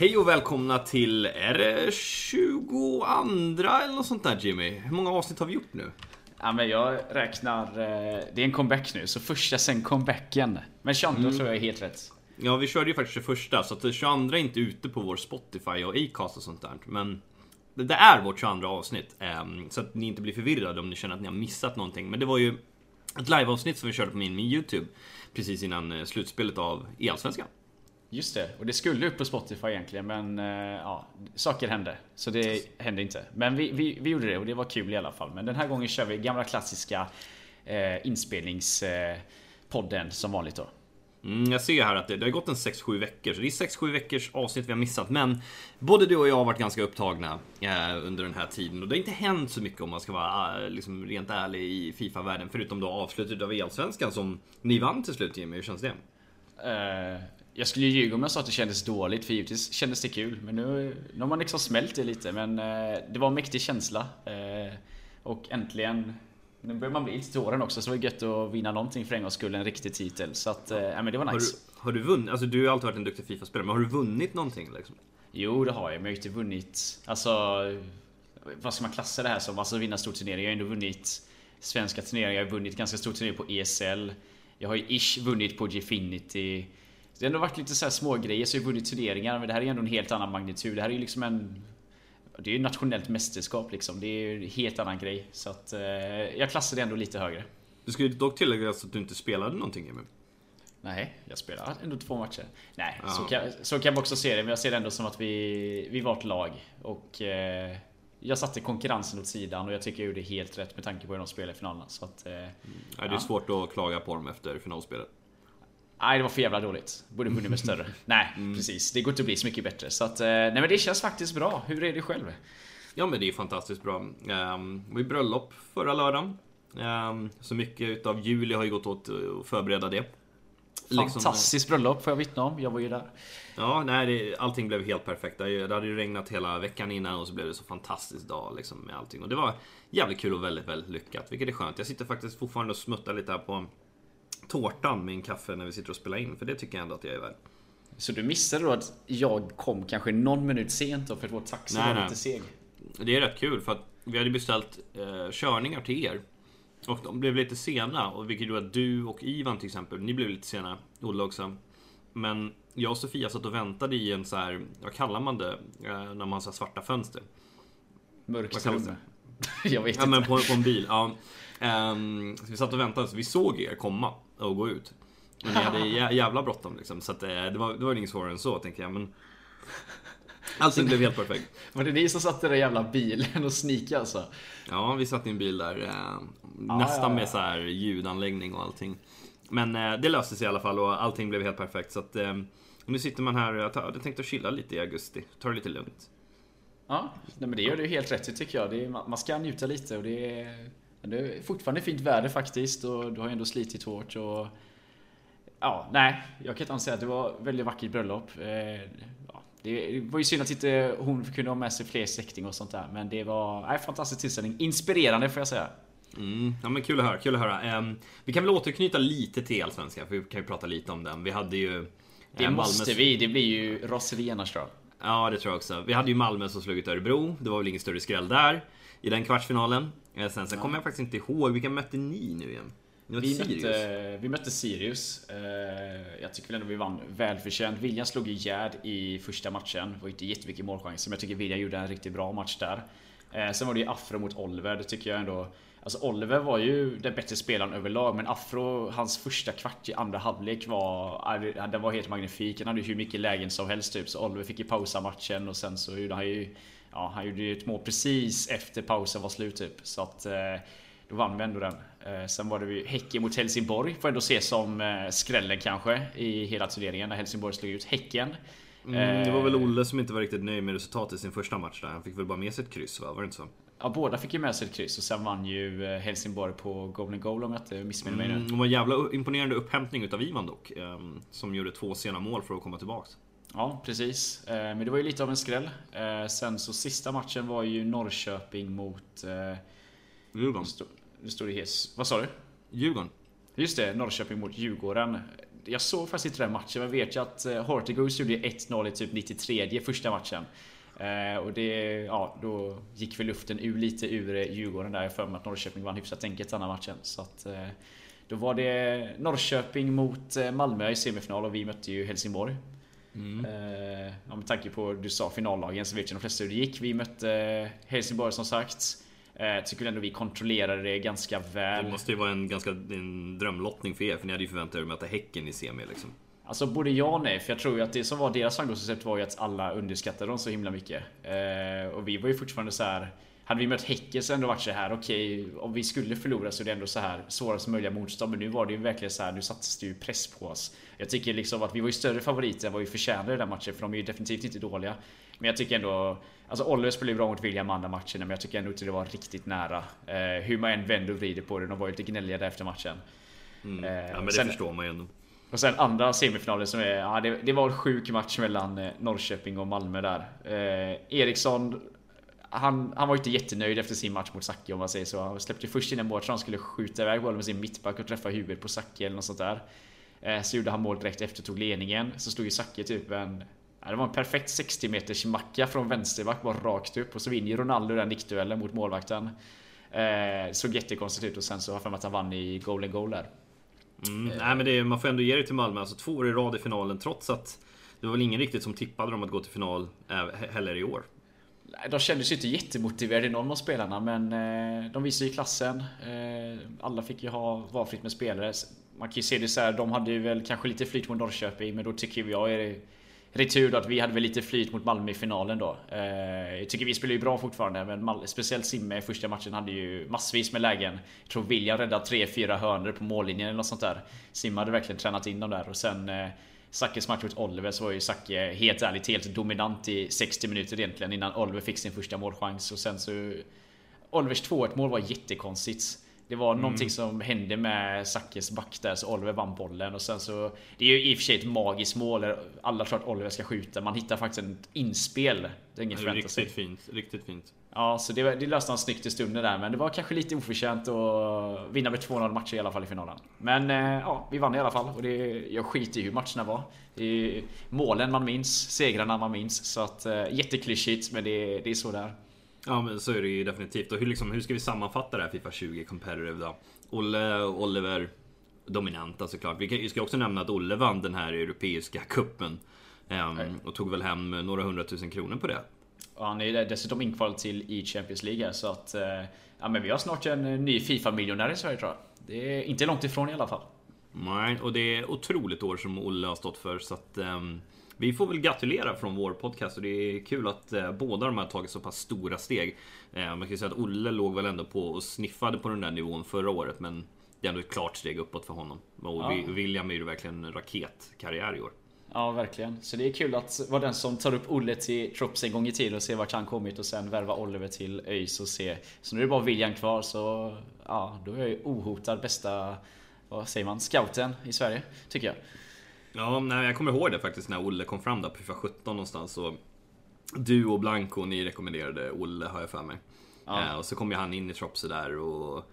Hej och välkomna till, är det 22 eller något sånt där Jimmy? Hur många avsnitt har vi gjort nu? Ja, men jag räknar... eh, Det är en comeback nu, så första sen comebacken. Men 22 tror jag är helt rätt. Ja, vi körde ju faktiskt 21 så att det 22 är inte ute på vår Spotify och Acast och sånt där. Men det är vårt 22 avsnitt. ehm, Så att ni inte blir förvirrade om ni känner att ni har missat någonting. Men det var ju ett liveavsnitt som vi körde på min, min YouTube. Precis innan eh, slutspelet av Allsvenskan. Just det, och det skulle upp på Spotify egentligen men eh, ja, saker hände. Så det hände inte. Men vi, vi, vi gjorde det och det var kul i alla fall. Men den här gången kör vi gamla klassiska eh, inspelningspodden eh, som vanligt då. Mm, jag ser här att det, det har gått en 6-7 veckor, så det är 6-7 veckors avsnitt vi har missat. Men både du och jag har varit ganska upptagna eh, under den här tiden och det har inte hänt så mycket om man ska vara eh, liksom rent ärlig i Fifa-världen. Förutom då avslutet av Allsvenskan som ni vann till slut Jimmy, hur känns det? Jag skulle ju ljuga om jag sa att det kändes dåligt, för givetvis kändes det kul. Men nu, nu har man liksom smält det lite, men eh, det var en mäktig känsla. Eh, och äntligen, nu börjar man bli lite till åren också, så det var gött att vinna någonting för en gångs skull, en riktig titel. Så att, eh, ja, men det var Har du, nice. har du vunnit? Alltså du har alltid varit en duktig Fifa-spelare, men har du vunnit någonting liksom? Jo, det har jag, men jag har ju inte vunnit, alltså... Vad ska man klassa det här som? Alltså vinna stor turnering. Jag har ändå vunnit svenska turneringar, jag har vunnit ganska stor turnering på ESL. Jag har ju ish vunnit på Gfinity. Det har ändå varit lite så här små grejer så har vunnit turneringar, men det här är ändå en helt annan magnitud. Det här är ju liksom en... Det är ju nationellt mästerskap liksom. Det är ju en helt annan grej. Så att eh, jag klassar det ändå lite högre. Du ska ju dock tillägga att du inte spelade någonting Jimmy. Nej, jag spelar ändå två matcher. Nej, Ja. så, kan, så kan man också se det. Men jag ser det ändå som att vi, vi var ett lag. Och eh, jag satte konkurrensen åt sidan och jag tycker jag gjorde helt rätt med tanke på hur de spelade i finalen. Så att... Eh, Nej, det är Ja. svårt att klaga på dem efter finalspelet. Nej, det var för jävla dåligt. Borde vunnit med större. nej, precis. Det går inte att bli så mycket bättre. Så att, eh, nej men det känns faktiskt bra. Hur är det själv? Ja men det är fantastiskt bra. Um, ju bröllop förra lördagen. Ehm, så mycket utav juli har ju gått åt att förbereda det. Liksom, Fantastiskt bröllop får jag vittna om. Jag var ju där. Ja, nej, det, allting blev helt perfekt. Det hade ju regnat hela veckan innan och så blev det så fantastisk dag liksom med allting. Och det var jävligt kul och väldigt, väldigt lyckat. Vilket är skönt. Jag sitter faktiskt fortfarande och smuttar lite här på tårtan med en kaffe när vi sitter och spelar in. För det tycker jag ändå att jag är värd. Så du missade då att jag kom kanske någon minut sent då för att vår taxi Nej, var nej. lite seg. Det är rätt kul för att vi hade beställt eh, körningar till er. Och de blev lite sena, och vilket gjorde att du och Ivan till exempel, ni blev lite sena. Olle också. Men jag och Sofia satt och väntade i en så här, vad kallar man det? Eh, när man har svarta fönster. Mörkt rum. Jag vet Ja inte. men på, på en bil. Ja. Så vi satt och väntade, så vi såg er komma och gå ut. Men ni hade jä- jävla bråttom liksom. Så att, eh, det, var, det var inget svårare än så tänker jag. Men allting blev helt perfekt. Var det ni som satt i den jävla bilen och sneakade alltså? Ja, vi satt i en bil där. Eh, ja, nästan ja. med så här ljudanläggning och allting. Men eh, det löste sig i alla fall och allting blev helt perfekt. Så att, eh, nu sitter man här och jag tar- hade tänkt att chilla lite i augusti. Ta det lite lugnt. Ja, nej, men det gör du helt rätt i tycker jag. Är, man man ska njuta lite och det är, det är fortfarande fint väder faktiskt och du har ju ändå slitit hårt och... Ja, nej, jag kan inte säga att det var ett väldigt vackert bröllop. Eh, ja, det var ju synd att inte hon kunde ha med sig fler släktingar och sånt där, men det var nej, fantastisk tillställning. Inspirerande får jag säga. Mm, ja men kul att höra, kul att höra. Ehm, vi kan väl återknyta lite till Allsvenskan, för vi kan ju prata lite om den. Vi hade ju... Det eh, måste vi, det blir ju raseri annars tror jag. Ja, det tror jag också. Vi hade ju Malmö som slog ut Örebro. Det var väl ingen större skräll där. I den kvartsfinalen. Eh, Sen, sen kommer jag faktiskt inte ihåg, vilka mötte ni nu igen? Ni mötte Vi Sirius. mötte, vi mötte Sirius. Eh, Jag tycker väl ändå vi vann välförtjänt. William slog ju Gerd i första matchen. Det var inte jättemycket målchanser, men jag tycker William gjorde en riktigt bra match där. Eh, Sen var det ju Afro mot Oliver. Det tycker jag ändå... Alltså Oliver var ju den bättre spelaren överlag, men Afro, hans första kvart i andra halvlek var... ja, Den var helt magnifik. Han hade ju hur mycket lägen som helst typ, så Oliver fick ju pausa matchen och sen så gjorde han ju... Ja, han gjorde ju ett mål precis efter pausen var slut typ. Så att... eh, då vann vi ändå den. Eh, Sen var det ju Häcken mot Helsingborg. Får ändå ses som eh, skrällen kanske i hela turneringen när Helsingborg slog ut Häcken. Mm, det var väl Olle som inte var riktigt nöjd med resultatet i sin första match där. Han fick väl bara med sig ett kryss va? Var det inte så? Ja, båda fick ju med sig ett kryss och sen vann ju Helsingborg på Golden Goal om jag inte missminner mig Mm, nu. det var en jävla imponerande upphämtning utav Ivan dock. ehm, Som gjorde två sena mål för att komma tillbaks. Ja, precis. Eh, Men det var ju lite av en skräll. Eh, Sen så sista matchen var ju Norrköping mot... eh, Djurgården. Det stod det. Vad sa du? Djurgården. Just det, Norrköping mot Djurgården. jag såg faktiskt inte den matchen, men vet ju att Hortigos gjorde 1-0 i typ 93 första matchen. Och det, ja, då gick väl luften ur lite ur Djurgården där. Jag för mig att Norrköping vann hyfsat enkelt den här matchen. Så att, då var det Norrköping mot Malmö i semifinal och vi mötte ju Helsingborg. Mm. Eh, ja, med tanke på du sa finallagen så vet ju de flesta hur det gick. Vi mötte Helsingborg som sagt. Eh, tycker ändå vi kontrollerade det ganska väl. Det måste ju vara en ganska en drömlottning för er, för ni hade ju förväntat er att möta Häcken i semi liksom. Alltså både ja och nej, för jag tror ju att det som var deras framgångsrecept var ju att alla underskattade dem så himla mycket. Eh, och vi var ju fortfarande så här. Hade vi mött Häcken så ändå varit så här okej, okay, om vi skulle förlora så är det ändå så här svårast möjliga motstånd. Men nu var det ju verkligen så här, nu sattes det ju press på oss. Jag tycker liksom att vi var ju större favoriter än vad vi förtjänade i den matchen, för de är ju definitivt inte dåliga. Men jag tycker ändå, alltså Oliver spelade ju bra mot William andra matcherna, men jag tycker ändå inte det var riktigt nära. Eh, hur man än vänder och vrider på det, de var ju lite gnälliga där efter matchen. Mm. Eh, ja men det sen, förstår man ju ändå. Och sen andra semifinalen som är, ja det, det var en sjuk match mellan eh, Norrköping och Malmö där. Eh, Eriksson han, han var inte jättenöjd efter sin match mot Zacke om man säger så. Han släppte först in en mål, han skulle skjuta iväg bollen med sin mittback och träffa huvudet på Zacke eller något sånt där. Eh, så gjorde han mål direkt efter, tog ledningen. Så stod ju Zacke typ en... Det var en perfekt 60 meters macka från vänsterback, bara rakt upp. Och så vinner Ronaldo den nickduellen mot målvakten. Eh, såg jättekonstigt ut och sen så har jag för mig att han vann i golden goal där. Mm, nej men det, man får ändå ge det till Malmö, alltså två år i rad i finalen trots att det var väl ingen riktigt som tippade dem att gå till final eh, heller i år. De kändes ju inte jättemotiverade någon av spelarna men eh, de visade ju klassen. Eh, alla fick ju ha valfritt med spelare. Man kan ju se det så här, de hade ju väl kanske lite flyt mot Norrköping men då tycker jag är det retur då att vi hade väl lite flyt mot Malmö i finalen då. Eh, jag tycker vi spelar ju bra fortfarande men speciellt Simme i första matchen hade ju massvis med lägen. Jag tror William räddade 3-4 hörnor på mållinjen eller något sånt där. Simme hade verkligen tränat in dem där och sen Sackes match mot Oliver så var ju Zacke helt ärligt helt dominant i 60 minuter egentligen innan Oliver fick sin första målchans och sen så Olivers 2-1 mål var jättekonstigt. Det var mm. någonting som hände med Sackes back där så Oliver vann bollen och sen så Det är ju i och för sig ett magiskt mål Alla tror att Oliver ska skjuta Man hittar faktiskt ett inspel Det är inget Riktigt sig. fint, riktigt fint Ja, så det, det löste han snyggt i stunden där men det var kanske lite oförtjänt att vinna med 2-0 matcher i alla fall i finalen. Men eh, ja, vi vann i alla fall och det, jag skiter i hur matcherna var. Det är målen man minns, segrarna man minns. Så att eh, jätteklyschigt men det, det är så där. Ja men så är det ju definitivt. Och hur, liksom, hur ska vi sammanfatta det här Fifa 20 Competitive då? Olle och Oliver dominanta såklart. Vi ska också nämna att Olle vann den här Europeiska kuppen um, Och tog väl hem några hundratusen kronor på det. Och han är dessutom inkvalad till i Champions League så att eh, Ja men vi har snart en ny Fifa-miljonär i Sverige tror jag. Det är inte långt ifrån i alla fall. Nej, och det är otroligt år som Olle har stått för så att um, Vi får väl gratulera från vår podcast och det är kul att uh, båda de har tagit så pass stora steg. Uh, man kan ju säga att Olle låg väl ändå på och sniffade på den där nivån förra året men det är ändå ett klart steg uppåt för honom. Och ja. William är ju verkligen en raketkarriär i år. Ja, verkligen. Så det är kul att vara den som tar upp Olle till Trops en gång i tiden och se vart han kommit och sen värva Oliver till ÖIS och se. Så nu är det bara William kvar så ja, då är jag ju ohotad bästa, vad säger man, scouten i Sverige, tycker jag. Ja, nej, jag kommer ihåg det faktiskt när Olle kom fram där på FIFA 17 någonstans. Och du och Blanco, ni rekommenderade Olle har jag för mig. Ja. Eh, och så kom ju han in i Tropsy där och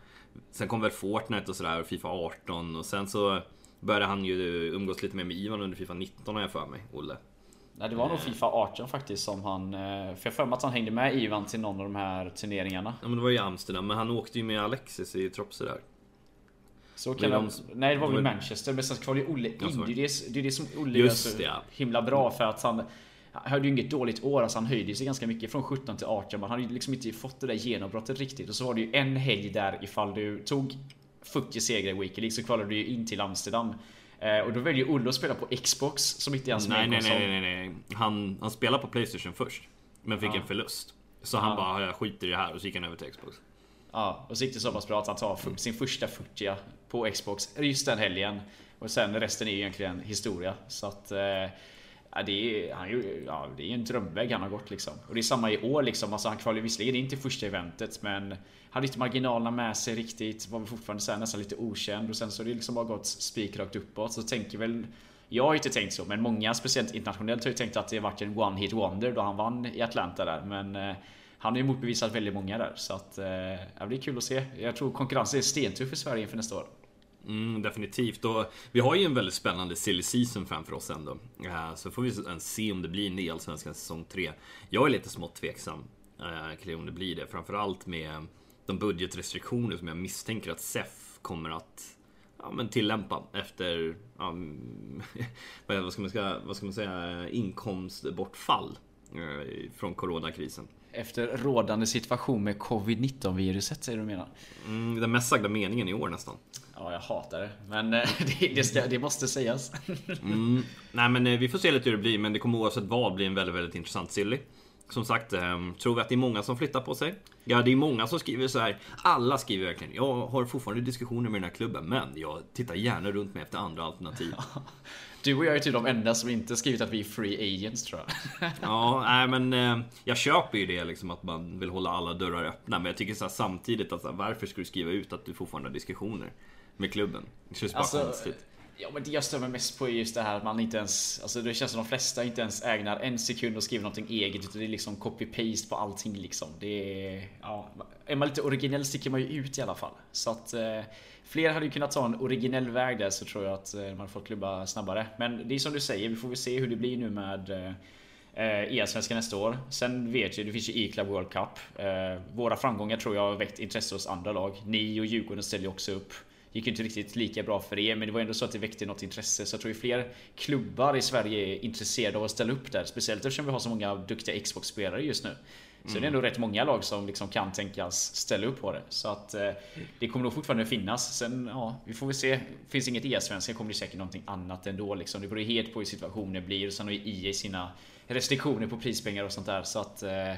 Sen kom väl Fortnite och sådär, och Fifa 18 och sen så började han ju umgås lite mer med Ivan under Fifa 19 har jag för mig, Olle. Nej, det var nog Fifa 18 faktiskt som han... Eh, för jag för mig att han hängde med Ivan till någon av de här turneringarna. Ja men det var ju Amsterdam, men han åkte ju med Alexis i Tropsy där. Så kan de, nej det var väl Manchester, men sen kvalade ju Olle in. Det är det, det är det som Olle är så ja. himla bra för att han... Han hade ju inget dåligt år, alltså han höjde sig ganska mycket från 17 till 18 men han hade ju liksom inte fått det där genombrottet riktigt. Och så var det ju en helg där ifall du tog 40 segrar i Weekly så kvalade du ju in till Amsterdam. Eh, och då väljer Olle att spela på Xbox som inte är hans nej, nej, nej, nej, nej. Han, han spelade på Playstation först. Men fick ja. en förlust. Så han bara, jag skiter i det här och så gick han över till Xbox. Ja, och så gick det så pass bra att han tar sin första 40 på Xbox just den helgen. Och sen resten är egentligen historia. Så att... Eh, Ja, det, är, han, ja, det är en drömväg han har gått liksom. Och det är samma i år liksom. Alltså, han kvalade visserligen in till första eventet men hade inte marginalerna med sig riktigt. Var fortfarande så här, nästan lite okänd och sen så har det liksom bara gått spikrakt uppåt. Så tänker väl jag har inte tänkt så, men många, speciellt internationellt, har ju tänkt att det varit en one hit wonder då han vann i Atlanta där. Men eh, han har ju motbevisat väldigt många där. Så att, eh, det blir kul att se. Jag tror konkurrensen är stentuff i Sverige inför nästa år. Mm, definitivt. Och vi har ju en väldigt spännande silly season framför oss ändå. Eh, så får vi se om det blir en Allsvenskan säsong 3. Jag är lite smått tveksam eh, kring om det blir det. Framförallt med de budgetrestriktioner som jag misstänker att SEF kommer att ja, men tillämpa efter ja, mm, vad, ska man säga, vad ska man säga, inkomstbortfall eh, från coronakrisen. Efter rådande situation med covid-19 viruset säger du menar? Mm, den mest sagda meningen i år nästan. Ja, jag hatar det. Men eh, det, det, ska, det måste sägas. mm, nej, men eh, vi får se lite hur det blir. Men det kommer oavsett vad bli en väldigt, väldigt intressant silly. Som sagt, ehm, tror vi att det är många som flyttar på sig? Ja, det är många som skriver så här. Alla skriver verkligen. Jag har fortfarande diskussioner med den här klubben, men jag tittar gärna runt mig efter andra alternativ. Du och jag är typ de enda som inte skrivit att vi är free agents tror jag. ja, nej men eh, jag köper ju det liksom att man vill hålla alla dörrar öppna. Men jag tycker så här, samtidigt att så här, varför ska du skriva ut att du fortfarande har diskussioner med klubben? Det känns bara alltså, konstigt. Ja men det jag stör mig mest på är just det här att man inte ens Alltså det känns som de flesta inte ens ägnar en sekund och skriver någonting eget utan det är liksom copy-paste på allting liksom. Det är... Ja, är man lite originell sticker man ju ut i alla fall. Så att eh, Fler hade ju kunnat ta en originell väg där så tror jag att eh, man får klubba snabbare. Men det är som du säger, vi får väl se hur det blir nu med eh, eh E-svenska nästa år. Sen vet ju, det finns ju E-Club World Cup. Eh, våra framgångar tror jag har väckt intresse hos andra lag. Ni och Djurgården ställer ju också upp. Gick ju inte riktigt lika bra för er, men det var ändå så att det väckte något intresse. Så jag tror ju fler klubbar i Sverige är intresserade av att ställa upp där. Speciellt eftersom vi har så många duktiga Xbox-spelare just nu. Så mm. det är ändå rätt många lag som liksom kan tänkas ställa upp på det. Så att eh, det kommer nog fortfarande finnas. Sen, ja, vi får väl se. Finns inget e-svenska kommer det säkert någonting annat ändå. Liksom. Det beror ju helt på hur situationen blir. Och sen har ju EA sina restriktioner på prispengar och sånt där. Så att eh,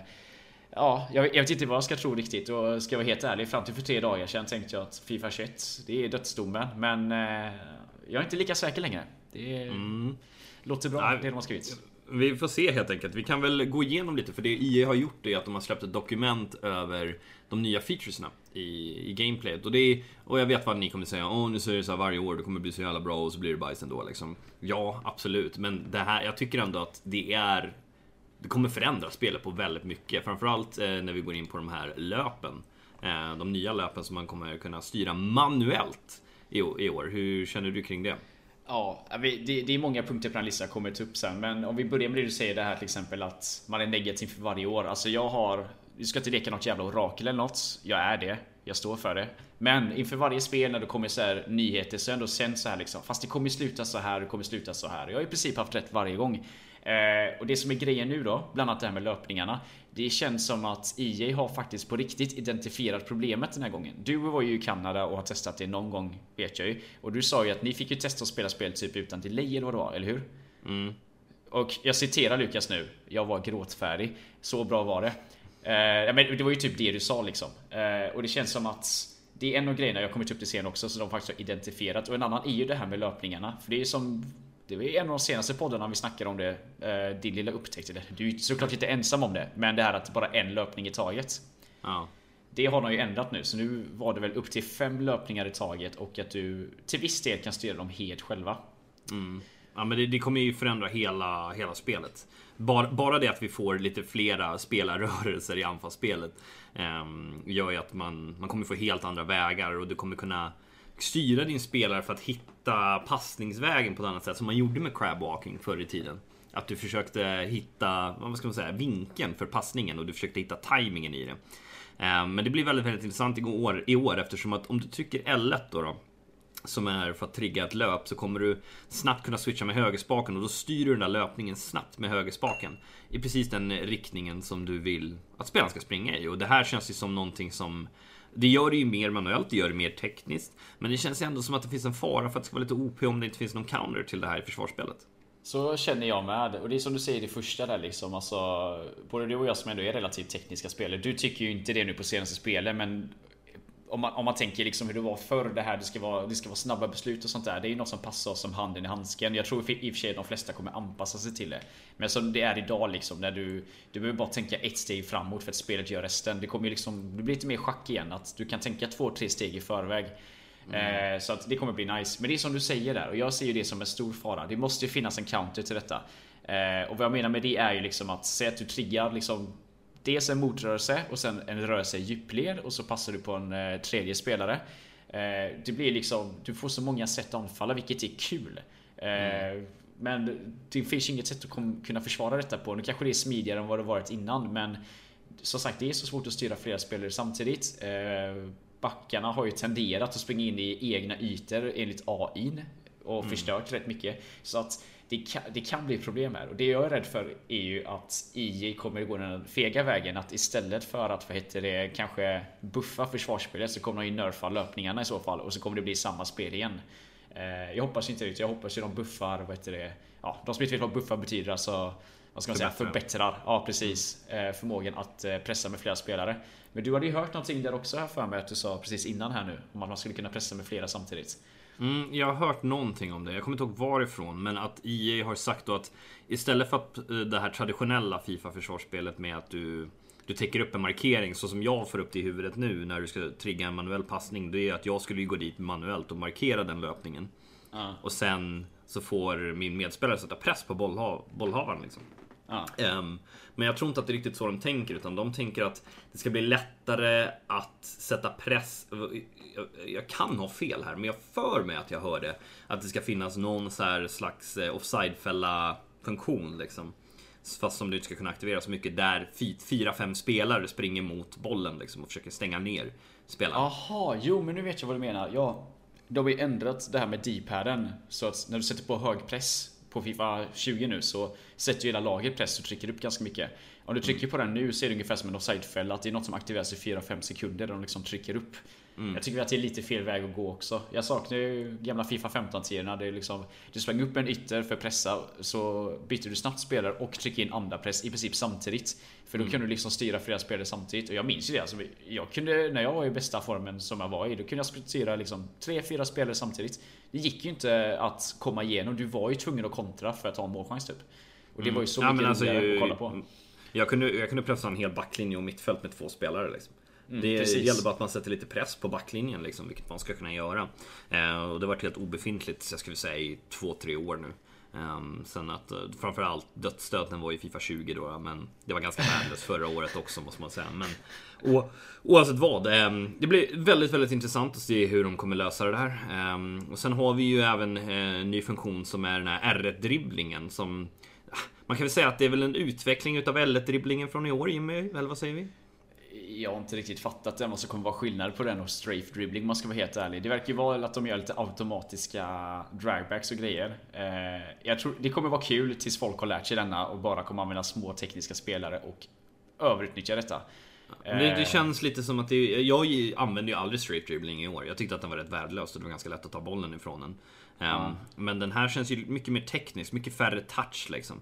Ja, jag, jag, vet inte vad jag ska tro riktigt och ska jag vara helt ärlig fram till för tre dagar sedan tänkte jag att Fifa 21 det är dödsdomen men eh, jag är inte lika säker längre. Det mm. låter bra, Nej, det de har skrivit. Vi får se helt enkelt. Vi kan väl gå igenom lite för det EA har gjort är att de har släppt ett dokument över de nya featuresna i, i gameplayet. Och, det är, och jag vet vad ni kommer säga, åh nu säger det så här varje år, det kommer bli så jävla bra och så blir det bajs ändå liksom. Ja, absolut. Men det här, jag tycker ändå att det är det kommer förändra spelet på väldigt mycket. Framförallt eh, när vi går in på de här löpen. Eh, de nya löpen som man kommer kunna styra manuellt i, år. Hur känner du kring det? Ja, det, är många punkter på den listan jag kommer ta upp sen. Men om vi börjar med det du säger det här till exempel att man är negativ för varje år. Alltså jag har... vi ska inte leka något jävla orakel eller något. Jag är det. Jag står för det. Men inför varje spel när det kommer så här nyheter så har jag ändå sen så här liksom. Fast det kommer sluta så här, det kommer sluta så här. Jag har i princip haft rätt varje gång. Eh, och det som är grejen nu då, bland annat det här med löpningarna. Det känns som att EA har faktiskt på riktigt identifierat problemet den här gången. Du var ju i Kanada och har testat det någon gång, vet jag ju. Och du sa ju att ni fick ju testa att spela spel typ utan delay eller vad det var, eller hur? Mm. Och jag citerar Lukas nu. Jag var gråtfärdig. Så bra var det. Eh, men det var ju typ det du sa liksom. Eh, och det känns som att det är en av grejerna, jag kommit upp till scen också, som de faktiskt har identifierat. Och en annan är ju det här med löpningarna. För det är ju som det var en av de senaste poddarna vi snackade om det. Eh, din lilla upptäckt. Du är såklart inte ensam om det. Men det här att bara en löpning i taget. Ja. Det har de ju ändrat nu. Så nu var det väl upp till fem löpningar i taget. Och att du till viss del kan styra dem helt själva. Mm. Ja men det, det, kommer ju förändra hela, hela spelet. Bara, bara det att vi får lite flera spelarrörelser i anfallsspelet. Eh, gör ju att man, man kommer få helt andra vägar och du kommer kunna styra din spelare för att hitta passningsvägen på ett annat sätt som man gjorde med crabwalking förr i tiden. Att du försökte hitta, vad ska man säga, vinkeln för passningen och du försökte hitta tajmingen i det. Eh, men det blir väldigt, väldigt intressant i år, i år eftersom att om du trycker L1 då, då som är för att trigga ett löp så kommer du snabbt kunna switcha med högerspaken och då styr du den där löpningen snabbt med högerspaken i precis den riktningen som du vill att spelaren ska springa i och det här känns ju som någonting som det gör det ju mer manuellt, det gör det mer tekniskt. Men det känns ändå som att det finns en fara för att det ska vara lite OP om det inte finns någon counter till det här i försvarsspelet. Så känner jag med. Och det är som du säger det första där liksom. Alltså, både du och jag som ändå är relativt tekniska spelare. Du tycker ju inte det nu på senaste spelet men om man, om man tänker liksom hur det var förr, det här det ska, vara, det ska vara snabba beslut och sånt där. Det är ju något som passar oss som handen i handsken. Jag tror i och för sig att de flesta kommer anpassa sig till det. Men som det är idag liksom, när du, du behöver bara tänka ett steg framåt för att spelet gör resten. Det kommer ju liksom, det blir lite mer schack igen. Att du kan tänka två, tre steg i förväg. Mm. Eh, så att det kommer bli nice. Men det är som du säger där, och jag ser ju det som en stor fara. Det måste ju finnas en counter till detta. Eh, och vad jag menar med det är ju liksom att säga att du triggar liksom Dels en motrörelse och sen en rörelse i djupled och så passar du på en eh, tredje spelare. Det blir liksom, du får så många sätt att anfalla vilket är kul. Mm. Men det finns inget sätt att kunna försvara detta på. Nu kanske det är smidigare än vad det varit innan men Som sagt det är så svårt att styra flera spelare samtidigt. Backarna har ju tenderat att springa in i egna ytor enligt AI och mm. förstört rätt mycket. Så att det kan, det kan bli problem här och det jag är rädd för är ju att EJ kommer gå den fega vägen att istället för att vad heter det kanske buffa försvarsspelet så kommer de ju nerfa löpningarna i så fall och så kommer det bli samma spel igen. Eh, jag hoppas inte det. Jag hoppas ju de buffar, vad heter det? Ja, de som inte vet vad buffa betyder alltså vad ska man säga, förbättrar ja, precis, mm. förmågan att eh, pressa med flera spelare. Men du hade ju hört någonting där också här för mig att du sa precis innan här nu om att man skulle kunna pressa med flera samtidigt. Mm, jag har hört någonting om det. Jag kommer inte ihåg varifrån. Men att EA har sagt då att istället för att eh, det här traditionella Fifa-försvarsspelet med att du du täcker upp en markering så som jag får upp det i huvudet nu när du ska trigga en manuell passning. Det är att jag skulle gå dit manuellt och markera den löpningen. Uh. Och sen så får min medspelare sätta press på bollha bollhavaren. Liksom. Uh. Um, men jag tror inte att det är riktigt så de tänker utan de tänker att det ska bli lättare att sätta press. Jag, jag kan ha fel här men jag för mig att jag hörde att det ska finnas någon så slags eh, offside-fälla funktion liksom. Fast som du inte ska kunna aktivera så mycket där fyra, fem spelare springer mot bollen liksom och försöker stänga ner spelaren. Jaha, jo men nu vet jag vad du menar. Ja, de har ju ändrat det här med D-paden så att när du sätter på hög press på Fifa 20 nu så sätter ju hela laget press och trycker upp ganska mycket. Om du trycker mm. på den nu så är det ungefär som en offside-fälla, att det är något som aktiveras i 4-5 sekunder där de liksom trycker upp. Mm. Jag tycker att det är lite fel väg att gå också. Jag saknar ju gamla Fifa 15-tiderna. Det är liksom, du sprang upp en ytter för att pressa, så byter du snabbt spelare och trycker in andra press i princip samtidigt. För då mm. kunde du liksom styra flera spelare samtidigt. Och jag minns ju det. Alltså, jag kunde, när jag var i bästa formen som jag var i, då kunde jag styra liksom 3-4 spelare samtidigt. Det gick ju inte att komma igenom. Du var ju tvungen att kontra för att ha en målchans typ. Och det var ju så mm. mycket ja, alltså, roligare att kolla på. Jag kunde, jag kunde pressa en hel backlinje och mittfält med två spelare. Liksom. Mm, det precis. gäller bara att man sätter lite press på backlinjen, liksom, vilket man ska kunna göra. Eh, och det har varit helt obefintligt, jag skulle säga, i två, tre år nu. Um, sen att uh, framförallt dödsstöten var i Fifa 20 då, men det var ganska värdelöst förra året också måste man säga. Men och, oavsett vad, um, det blir väldigt, väldigt intressant att se hur de kommer lösa det här. Um, och sen har vi ju även uh, en ny funktion som är den här R1-dribblingen som man kan väl säga att det är väl en utveckling utav L1-dribblingen från i år Jimmy, eller vad säger vi? Jag har inte riktigt fattat det, vad som kommer vara skillnad på den och strafe dribbling om man ska vara helt ärlig. Det verkar ju vara att de gör lite automatiska dragbacks och grejer. Eh, jag tror det kommer vara kul tills folk har lärt sig denna och bara kommer använda små tekniska spelare och överutnyttja detta. Det, det, eh. känns lite som att det, jag använde ju aldrig straight dribbling i år. Jag tyckte att den var rätt värdelös och det var ganska lätt att ta bollen ifrån den. Mm. Men den här känns ju mycket mer teknisk, mycket färre touch liksom.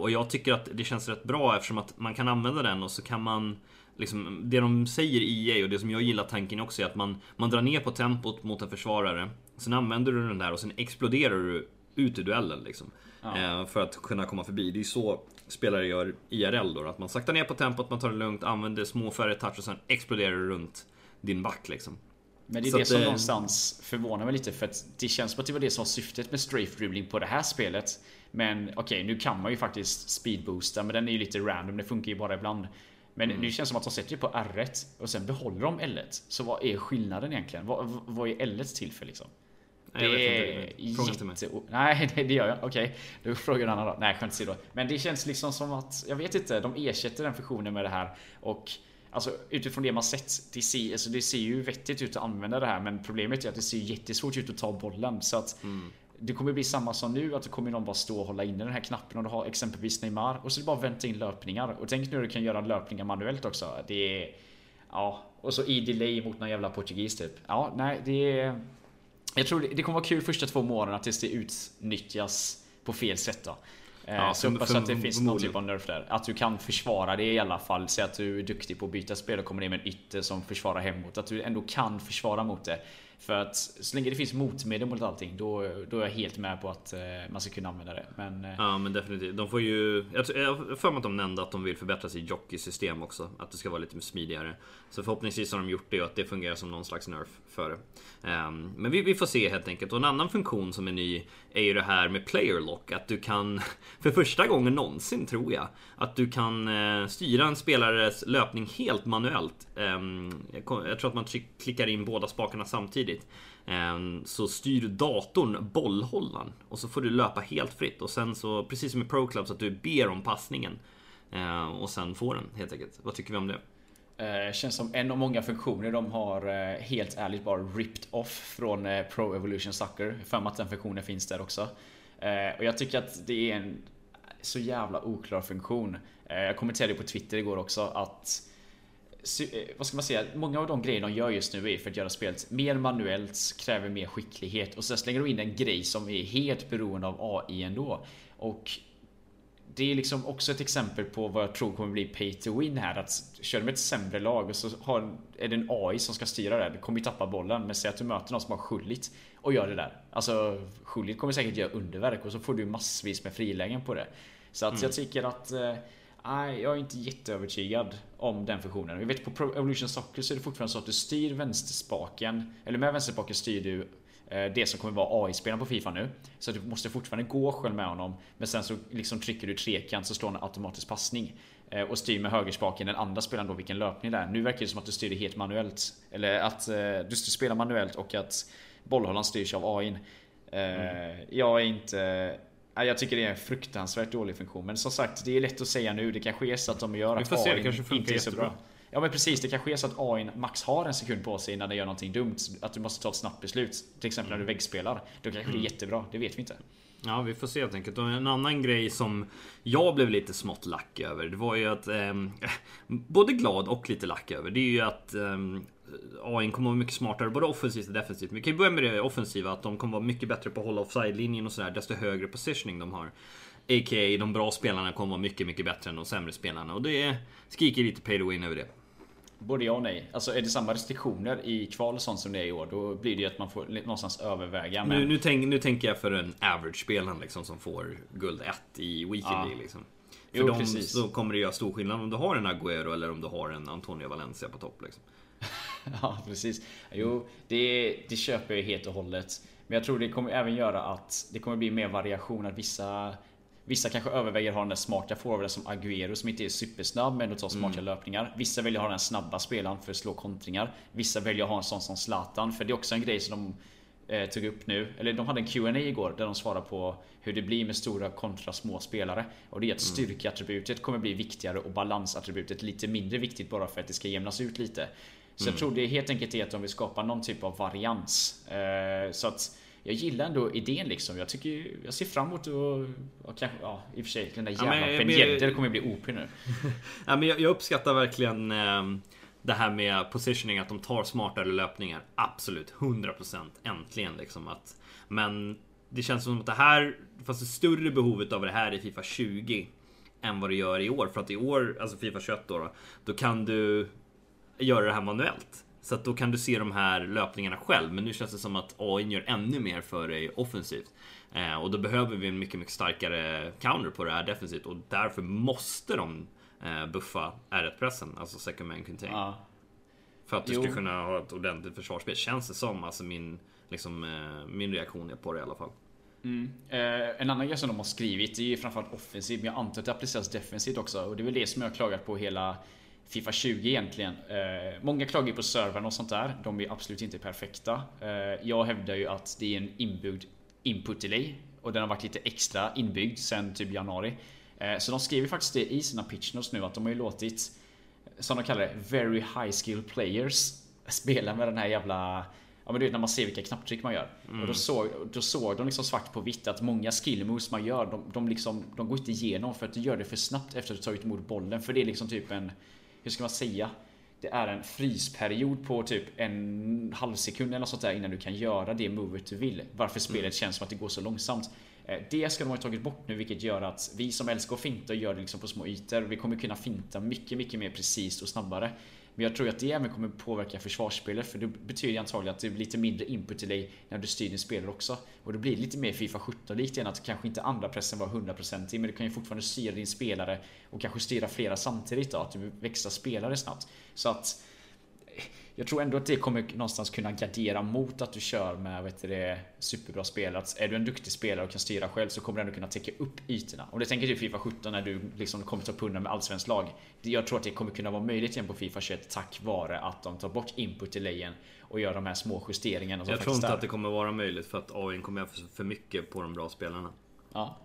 Och jag tycker att det känns rätt bra eftersom att man kan använda den och så kan man liksom, det de säger i EA och det som jag gillar tanken också är att man, man drar ner på tempot mot en försvarare. Sen använder du den där och sen exploderar du ut i duellen liksom. Ja. Eh, för att kunna komma förbi. Det är så spelare gör IRL då. Att man saktar ner på tempot, man tar det lugnt, använder små färre touch och sen exploderar du runt din back liksom. Men det är så det som det... någonstans förvånar mig lite för att det känns som att det var det som var syftet med strafe dribbling på det här spelet. Men okej, okay, nu kan man ju faktiskt speedboosta men den är ju lite random, det funkar ju bara ibland. Men mm. det känns som att de sätter på R1 och sen behåller de L1. Så vad är skillnaden egentligen? Vad, vad är L1 till för liksom? Det är jätte... Nej, det gör jag. Okej, okay. då frågar du Anna då. Nej, skämt åsido. Men det känns liksom som att, jag vet inte, de ersätter den funktionen med det här. Och Alltså utifrån det man sett, det ser, alltså, det ser ju vettigt ut att använda det här men problemet är att det ser jättesvårt ut att ta bollen. Så att mm. Det kommer bli samma som nu, att det kommer någon bara stå och hålla inne den här knappen om du har exempelvis Neymar och så är det bara vänta in löpningar. Och tänk nu du kan göra löpningar manuellt också. Det är... Ja, och så i delay mot någon jävla portugis typ. Ja, nej, det är... Jag tror det, det kommer vara kul första två månaderna tills det utnyttjas på fel sätt då. Eh, ja, så hoppas att det finns någon typ av nerf där. Att du kan försvara det i alla fall. Säg att du är duktig på att byta spel och kommer ner med en ytter som försvarar hemåt. Att du ändå kan försvara mot det. För att så länge det finns motmedel mot allting då, då är jag helt med på att eh, man ska kunna använda det. Men, eh, ja men definitivt. De får ju... Jag har för mig att de nämnde att de vill förbättra sitt jockeysystem också. Att det ska vara lite smidigare. Så förhoppningsvis har de gjort det och att det fungerar som någon slags nerf för det. Um, men vi, vi, får se helt enkelt. Och en annan funktion som är ny är ju det här med player lock. Att du kan, för första gången någonsin tror jag, att du kan eh, styra en spelares löpning helt manuellt. Um, jag, jag tror att man klickar in båda spakarna samtidigt samtidigt. Ehm, så styr datorn bollhållaren och så får du löpa helt fritt och sen så precis som i Pro Club så att du ber om passningen ehm, och sen får den helt enkelt. Vad tycker vi om det? Eh, känns som en av många funktioner de har eh, helt ärligt bara ripped off från eh, Pro Evolution Soccer. För att den funktionen finns där också. Och jag tycker att det är en så jävla oklar funktion. Jag kommenterade på Twitter igår också att vad ska man säga? Många av de grejer de gör just nu är för att göra spelet mer manuellt, kräver mer skicklighet och sen slänger de in en grej som är helt beroende av AI ändå. Och det är liksom också ett exempel på vad jag tror kommer bli pay to win här. Att kör med ett sämre lag och så har, är det en AI som ska styra det. Du kommer ju tappa bollen. Men säg att du möter någon som har Schullit och gör det där. Alltså Schullit kommer säkert göra underverk och så får du massvis med frilägen på det. Så att mm. jag tycker att eh, Nej, jag är inte jätteövertygad om den funktionen. Vi vet på Pro Evolution Soccer så är det fortfarande så att du styr vänsterspaken, eller med vänsterspaken styr du Eh, det som kommer vara AI-spelaren på Fifa nu. Så du måste fortfarande gå själv med honom. Men sen så liksom trycker du trekant så slår han automatisk passning. Eh, och styr med högerspaken den andra spelaren då vilken löpning det är. Nu verkar det som att du styr det helt manuellt. Eller att eh, du spelar manuellt och att bollhållaren styrs av AI. Mm. Jag är inte... Jag tycker det är en fruktansvärt dålig funktion. Men som sagt, det är lätt att säga nu. Det kanske är så att de gör att AI inte är så bra. Ja men precis, det kanske är så att AI max har en sekund på sig innan den gör någonting dumt. Att du måste ta ett snabbt beslut. Till exempel när du väggspelar. Då kanske det är mm. jättebra, det vet vi inte. Ja, vi får se helt enkelt. Och en annan grej som jag blev lite smått lack över. Det var ju att... Eh, både glad och lite lack över. Det är ju att eh, AI kommer vara mycket smartare både offensivt och defensivt. Vi kan ju börja med det offensiva. Att de kommer vara mycket bättre på att hålla offside-linjen och sådär. Desto högre positioning de har. A.k.a. de bra spelarna kommer vara mycket, mycket bättre än de sämre spelarna. Och det skriker lite pay to win över det. Både ja och nej. Alltså är det samma restriktioner i kval och sånt som det är i år, då blir det ju att man får någonstans överväga. Men... Nu, nu, tänk, nu tänker jag för en average-spelaren liksom, som får guld 1 i Weekend ja. liksom. För jo, dem precis. så kommer det göra stor skillnad om du har en Agüero eller om du har en Antonio Valencia på topp. Liksom. ja, precis. Jo, det, det köper jag helt och hållet. Men jag tror det kommer även göra att det kommer bli mer variation. Att vissa Vissa kanske överväger att ha den där smarta forwarden som Agüero som inte är supersnabb men att tar smarta mm. löpningar. Vissa väljer att ha den snabba spelaren för att slå kontringar. Vissa väljer att ha en sån som Zlatan för det är också en grej som de eh, tog upp nu. Eller de hade en Q&A igår där de svarade på hur det blir med stora kontra små spelare. Och det är att mm. styrkeattributet kommer bli viktigare och balansattributet lite mindre viktigt bara för att det ska jämnas ut lite. Så mm. jag tror det är helt enkelt är att de vill skapa någon typ av varians. Eh, så att jag gillar ändå idén liksom. Jag tycker jag ser fram emot att... Och kanske, ja, i och för sig den där jävla ja, Ben Yedder kommer bli OP nu. ja, men jag, jag uppskattar verkligen eh, det här med positioning, att de tar smartare löpningar. Absolut, 100% äntligen liksom. Att, men det känns som att det här, fast det större behovet av det här i Fifa 20 än vad det gör i år. För att i år, alltså Fifa 21 då, då, då kan du göra det här manuellt. Så att då kan du se de här löpningarna själv. Men nu känns det som att AI gör ännu mer för dig offensivt. Eh, och då behöver vi en mycket, mycket starkare counter på det här defensivt. Och därför måste de eh, buffa R1-pressen, alltså second man contain. Ja. För att du jo. ska kunna ha ett ordentligt försvarsspel, känns det som. Alltså min, liksom, eh, min reaktion är på det i alla fall. Mm. Eh, en annan grej som de har skrivit, det är framförallt offensivt, men jag antar att det appliceras defensivt också. Och det är väl det som jag har klagat på hela Fifa 20 egentligen. Eh, många klagar på servrarna och sånt där. De är absolut inte perfekta. Eh, jag hävdar ju att det är en inbyggd input delay och den har varit lite extra inbyggd sen typ januari. Eh, så de skriver faktiskt det i sina pitch notes nu att de har ju låtit som de kallar det, very high skill players spela med den här jävla Ja men du vet när man ser vilka knapptryck man gör. Mm. Och då såg, då såg de liksom svart på vitt att många skill moves man gör, de, de, liksom, de går inte igenom för att du gör det för snabbt efter att du tagit emot bollen. För det är liksom typ en hur ska man säga? Det är en frysperiod på typ en halv sekund eller något sånt där innan du kan göra det movet du vill. Varför spelet mm. känns som att det går så långsamt. Eh, det ska de ha tagit bort nu vilket gör att vi som älskar att finta gör det liksom på små ytor. Vi kommer kunna finta mycket, mycket mer precis och snabbare. Men jag tror att det även kommer påverka försvarsspelet för det betyder antagligen att det blir lite mindre input till dig när du styr din spelare också. Och det blir lite mer Fifa 17 likt igen att kanske inte andra pressen var 100% men du kan ju fortfarande styra din spelare och kanske styra flera samtidigt då, att du växlar spelare snabbt. Så att jag tror ändå att det kommer någonstans kunna gardera mot att du kör med vet du, det, superbra spelare. Att är du en duktig spelare och kan styra själv så kommer du ändå kunna täcka upp ytorna. Om du tänker till Fifa 17 när du liksom kommer ta pundan med allsvenskt lag. Jag tror att det kommer kunna vara möjligt igen på Fifa 21 tack vare att de tar bort input i lejen och gör de här små justeringarna. Jag tror inte att det kommer vara möjligt för att AI kommer göra för mycket på de bra spelarna. Ja,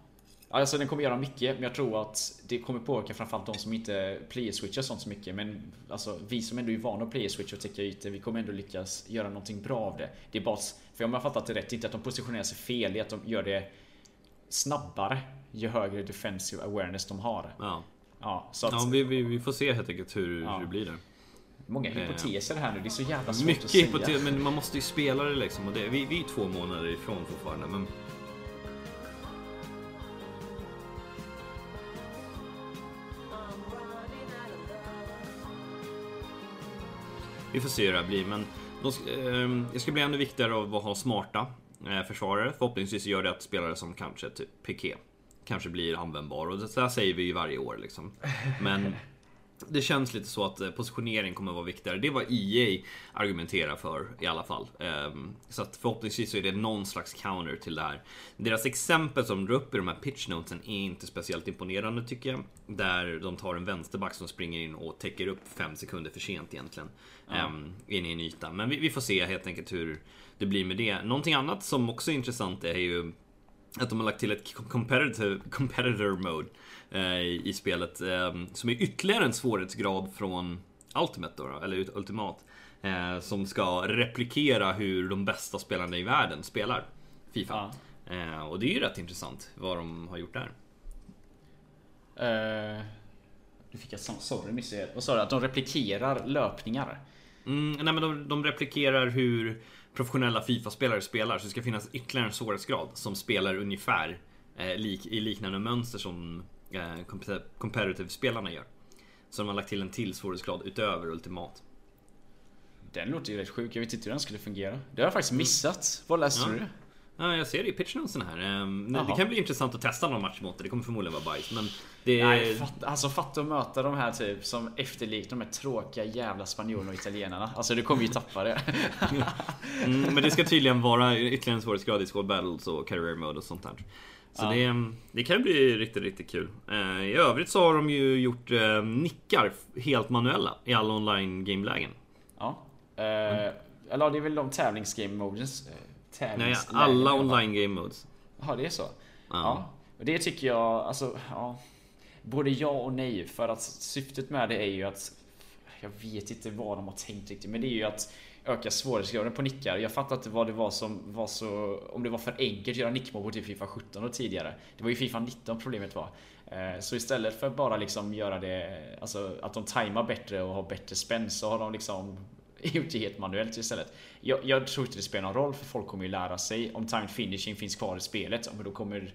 Alltså den kommer göra mycket, men jag tror att det kommer påverka framförallt de som inte player-switchar sånt så mycket. Men alltså, vi som ändå är vana att player-switcha och täcka ytor, vi kommer ändå lyckas göra någonting bra av det. Det är bara, för om jag har fattat det rätt, inte att de positionerar sig fel, det är att de gör det snabbare ju högre defensive awareness de har. Ja, ja, så att, ja vi, vi, vi, får se helt enkelt hur, ja. hur det blir där. Många hypoteser här nu, det är så jävla svårt Mycket att säga. hypoteser, men man måste ju spela det liksom. Och det, vi, vi är två månader ifrån fortfarande. Men Vi får se hur det här blir, men de, eh, det ska bli ännu viktigare att ha smarta eh, försvarare. Förhoppningsvis gör det att spelare som kanske typ Piqué kanske blir användbar. Och det där säger vi ju varje år liksom. Men det känns lite så att eh, positionering kommer att vara viktigare. Det var EA argumenterar för i alla fall. Ehm, så att förhoppningsvis så är det någon slags counter till det här. Deras exempel som de drar upp i de här pitchnotesen är inte speciellt imponerande tycker jag. Där de tar en vänsterback som springer in och täcker upp fem sekunder för sent egentligen. Ja. Um, in i en yta. Men vi, vi, får se helt enkelt hur det blir med det. Någonting annat som också är intressant är ju att de har lagt till ett competitive, competitor mode eh, i spelet. Eh, som är ytterligare en svårighetsgrad från Ultimate då, eller Ultimat. Eh, som ska replikera hur de bästa spelarna i världen spelar Fifa. Ja. Eh, och det är ju rätt intressant vad de har gjort där. Uh, nu fick jag sorry missade Vad sa du? Att de replikerar löpningar? Mm, nej men de, de replikerar hur professionella Fifa-spelare spelar. Så det ska finnas ytterligare en svårighetsgrad som spelar ungefär eh, lik, i liknande mönster som eh, competitive-spelarna gör. Så de har lagt till en till svårighetsgrad utöver Ultimat. Den låter ju rätt sjuk. Jag vet inte hur den skulle fungera. Det har jag faktiskt missat. Vad läste ja. du? Ja, jag ser det i pitchnotesen här. Ehm, det kan bli intressant att testa någon match mot det. Det kommer förmodligen vara bajs. Men det... Nej, fatt, alltså fatta att möta de här typ som efterliknar de här tråkiga jävla spanjorerna och italienarna. Alltså du kommer ju tappa det. mm, men det ska tydligen vara ytterligare en svårighetsgrad i Squad Battles och Career Mode och sånt där. Så ja. det, det kan bli riktigt, riktigt kul. Eh, I övrigt så har de ju gjort eh, nickar helt manuella i alla online gamelägen. Ja. Mm. Eller det är väl de tävlingsgame modes Nej, alla online game modes. Ja, det är så? Ja. ja. Och det tycker jag, alltså, ja. Både ja och nej. För att syftet med det är ju att jag vet inte vad de har tänkt riktigt, men det är ju att öka svårighetsgraden på nickar. Jag fattar inte vad det var som var så... Om det var för enkelt att göra nickmål på typ Fifa 17 och tidigare. Det var ju Fifa 19 problemet var. Eh, så istället för bara liksom göra det, alltså att de tajmar bättre och har bättre spänn så har de liksom gjort det helt manuellt istället. Jag, jag, tror inte det spelar någon roll för folk kommer ju lära sig. Om timed finishing finns kvar i spelet, men då kommer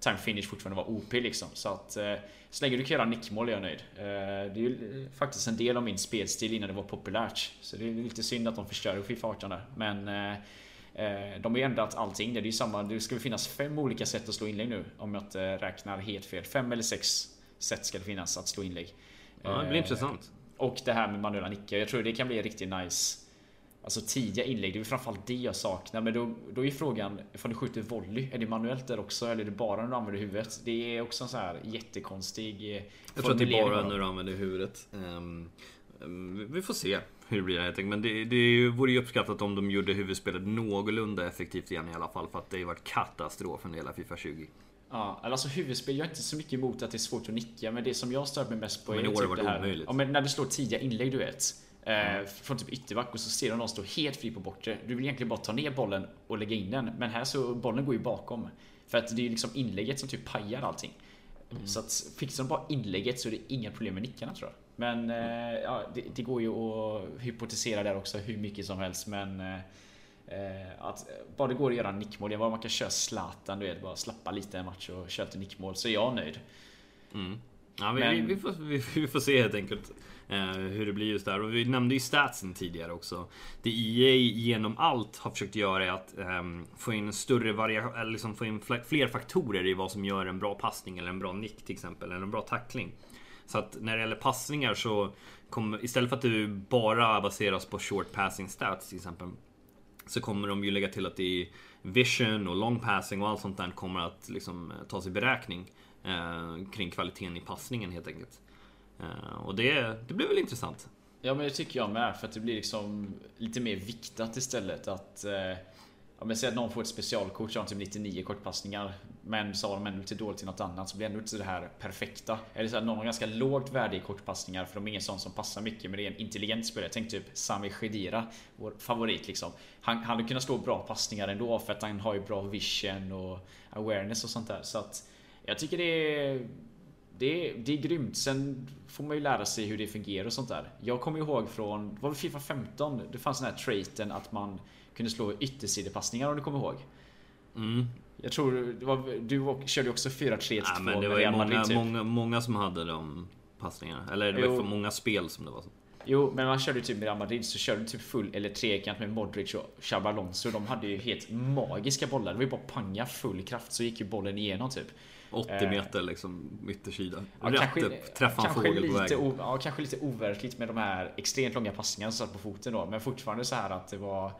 time finish fortfarande vara OP liksom. Så att eh, så länge du kan göra nickmål är jag nöjd. Eh, det är ju faktiskt en del av min spelstil innan det var populärt. Så det är lite synd att de förstör Fifa 18 där. Men eh, de har ju ändrat allting. Det är ju samma. Det ska finnas fem olika sätt att slå inlägg nu. Om jag inte räknar helt fel. Fem eller sex sätt ska det finnas att slå inlägg. Ja, det blir intressant. Och det här med manuella nickar. Jag tror det kan bli riktigt nice. Alltså tidiga inlägg, det är framförallt det jag saknar. Men då, då är frågan, ifall du skjuter volley, är det manuellt där också? Eller är det bara när du använder huvudet? Det är också en sån här jättekonstig eh, Jag tror att det är bara när du använder huvudet. Um, vi får se hur det blir helt enkelt. Men det, det vore ju uppskattat om de gjorde huvudspelet någorlunda effektivt igen i alla fall. För att det har varit katastrof under hela Fifa 20. Ja, alltså huvudspel, jag är inte så mycket emot att det är svårt att nicka, men det som jag stör mig mest på men är typ det här. Ja, men när du slår tidiga inlägg, du vet. Mm. Från typ ytterback och så ser du någon stå helt fri på bortre. Du vill egentligen bara ta ner bollen och lägga in den. Men här så, bollen går ju bakom. För att det är liksom inlägget som typ pajar allting. Mm. Så att fixar de bara inlägget så är det inga problem med nickarna tror jag. Men mm. ja, det, det, går ju att hypotisera där också hur mycket som helst. Men Eh, att bara det går att göra nickmål, bara man kan köra Zlatan, du vet, bara slappa lite en match och köra till nickmål, så är jag nöjd. Mm. Ja, vi, Men... vi, vi, får, vi, vi, får se helt enkelt eh, hur det blir just där. Och vi nämnde ju statsen tidigare också. Det EA genom allt har försökt göra är att eh, få in större variation, eller liksom få in fler faktorer i vad som gör en bra passning eller en bra nick till exempel, eller en bra tackling. Så att när det gäller passningar så kommer, istället för att det bara baseras på short passing stats till exempel. Så kommer de ju lägga till att det är vision och long passing och allt sånt där kommer att liksom tas i beräkning. Eh, kring kvaliteten i passningen helt enkelt. Eh, och det, det blir väl intressant. Ja men det tycker jag med för att det blir liksom lite mer viktat istället att eh, Ja men säg att någon får ett specialkort så har de typ 99 kortpassningar Men så har de ändå lite dåligt i något annat så blir det ändå inte det här perfekta Eller så att någon har ganska lågt värde i kortpassningar för de är ingen sån som passar mycket men det är en intelligent spelare Tänk typ Sami Khedira Vår favorit liksom Han, han hade kunnat slå bra passningar ändå för att han har ju bra vision och awareness och sånt där så att jag tycker det är det är, det är grymt. Sen får man ju lära sig hur det fungerar och sånt där. Jag kommer ihåg från, var det Fifa 15? Det fanns den här traiten att man kunde slå yttersidepassningar om du kommer ihåg. Mm. Jag tror var, du körde också 4-3-2 ja, men det var ju många, typ. många, många som hade de passningarna. Eller det var ju för många spel som det var så. Jo, men man körde typ med Real Madrid så körde du typ full eller trekant med Modric och Xabi Alonso. De hade ju helt magiska bollar. Det var ju bara panga full kraft så gick ju bollen igenom typ. 80 eh, meter liksom yttersida. Ja, Rätt kanske, upp, träffa en fågel på vägen. ja, kanske lite overkligt med de här extremt långa passningarna som satt på foten då. Men fortfarande så här att det var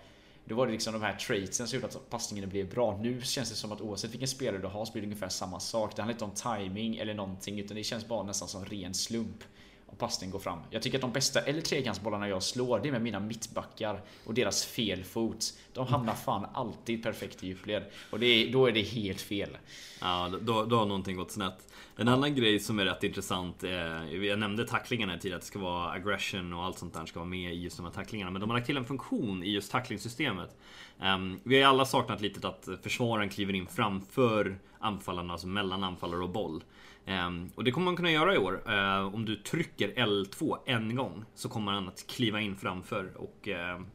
då var det liksom de här traitsen som gjorde att passningen blev bra. Nu känns det som att oavsett vilken spelare du har så blir det ungefär samma sak. Det handlar inte om timing eller någonting utan det känns bara nästan som ren slump och passningen går fram. Jag tycker att de bästa eller trekantsbollarna jag slår, det är med mina mittbackar och deras fel fot. De hamnar fan alltid perfekt i djupled. Och det är, då är det helt fel. Ja, då, då har någonting gått snett. En annan grej som är rätt intressant, eh, jag nämnde tacklingarna tidigare, att det ska vara aggression och allt sånt där ska vara med i just de här tacklingarna. Men de har lagt till en funktion i just tacklingssystemet. Um, vi har ju alla saknat lite att försvararen kliver in framför anfallarna, alltså mellan anfallare och boll. Um, och det kommer man kunna göra i år. Uh, om du trycker L2 en gång så kommer han att kliva in framför och uh,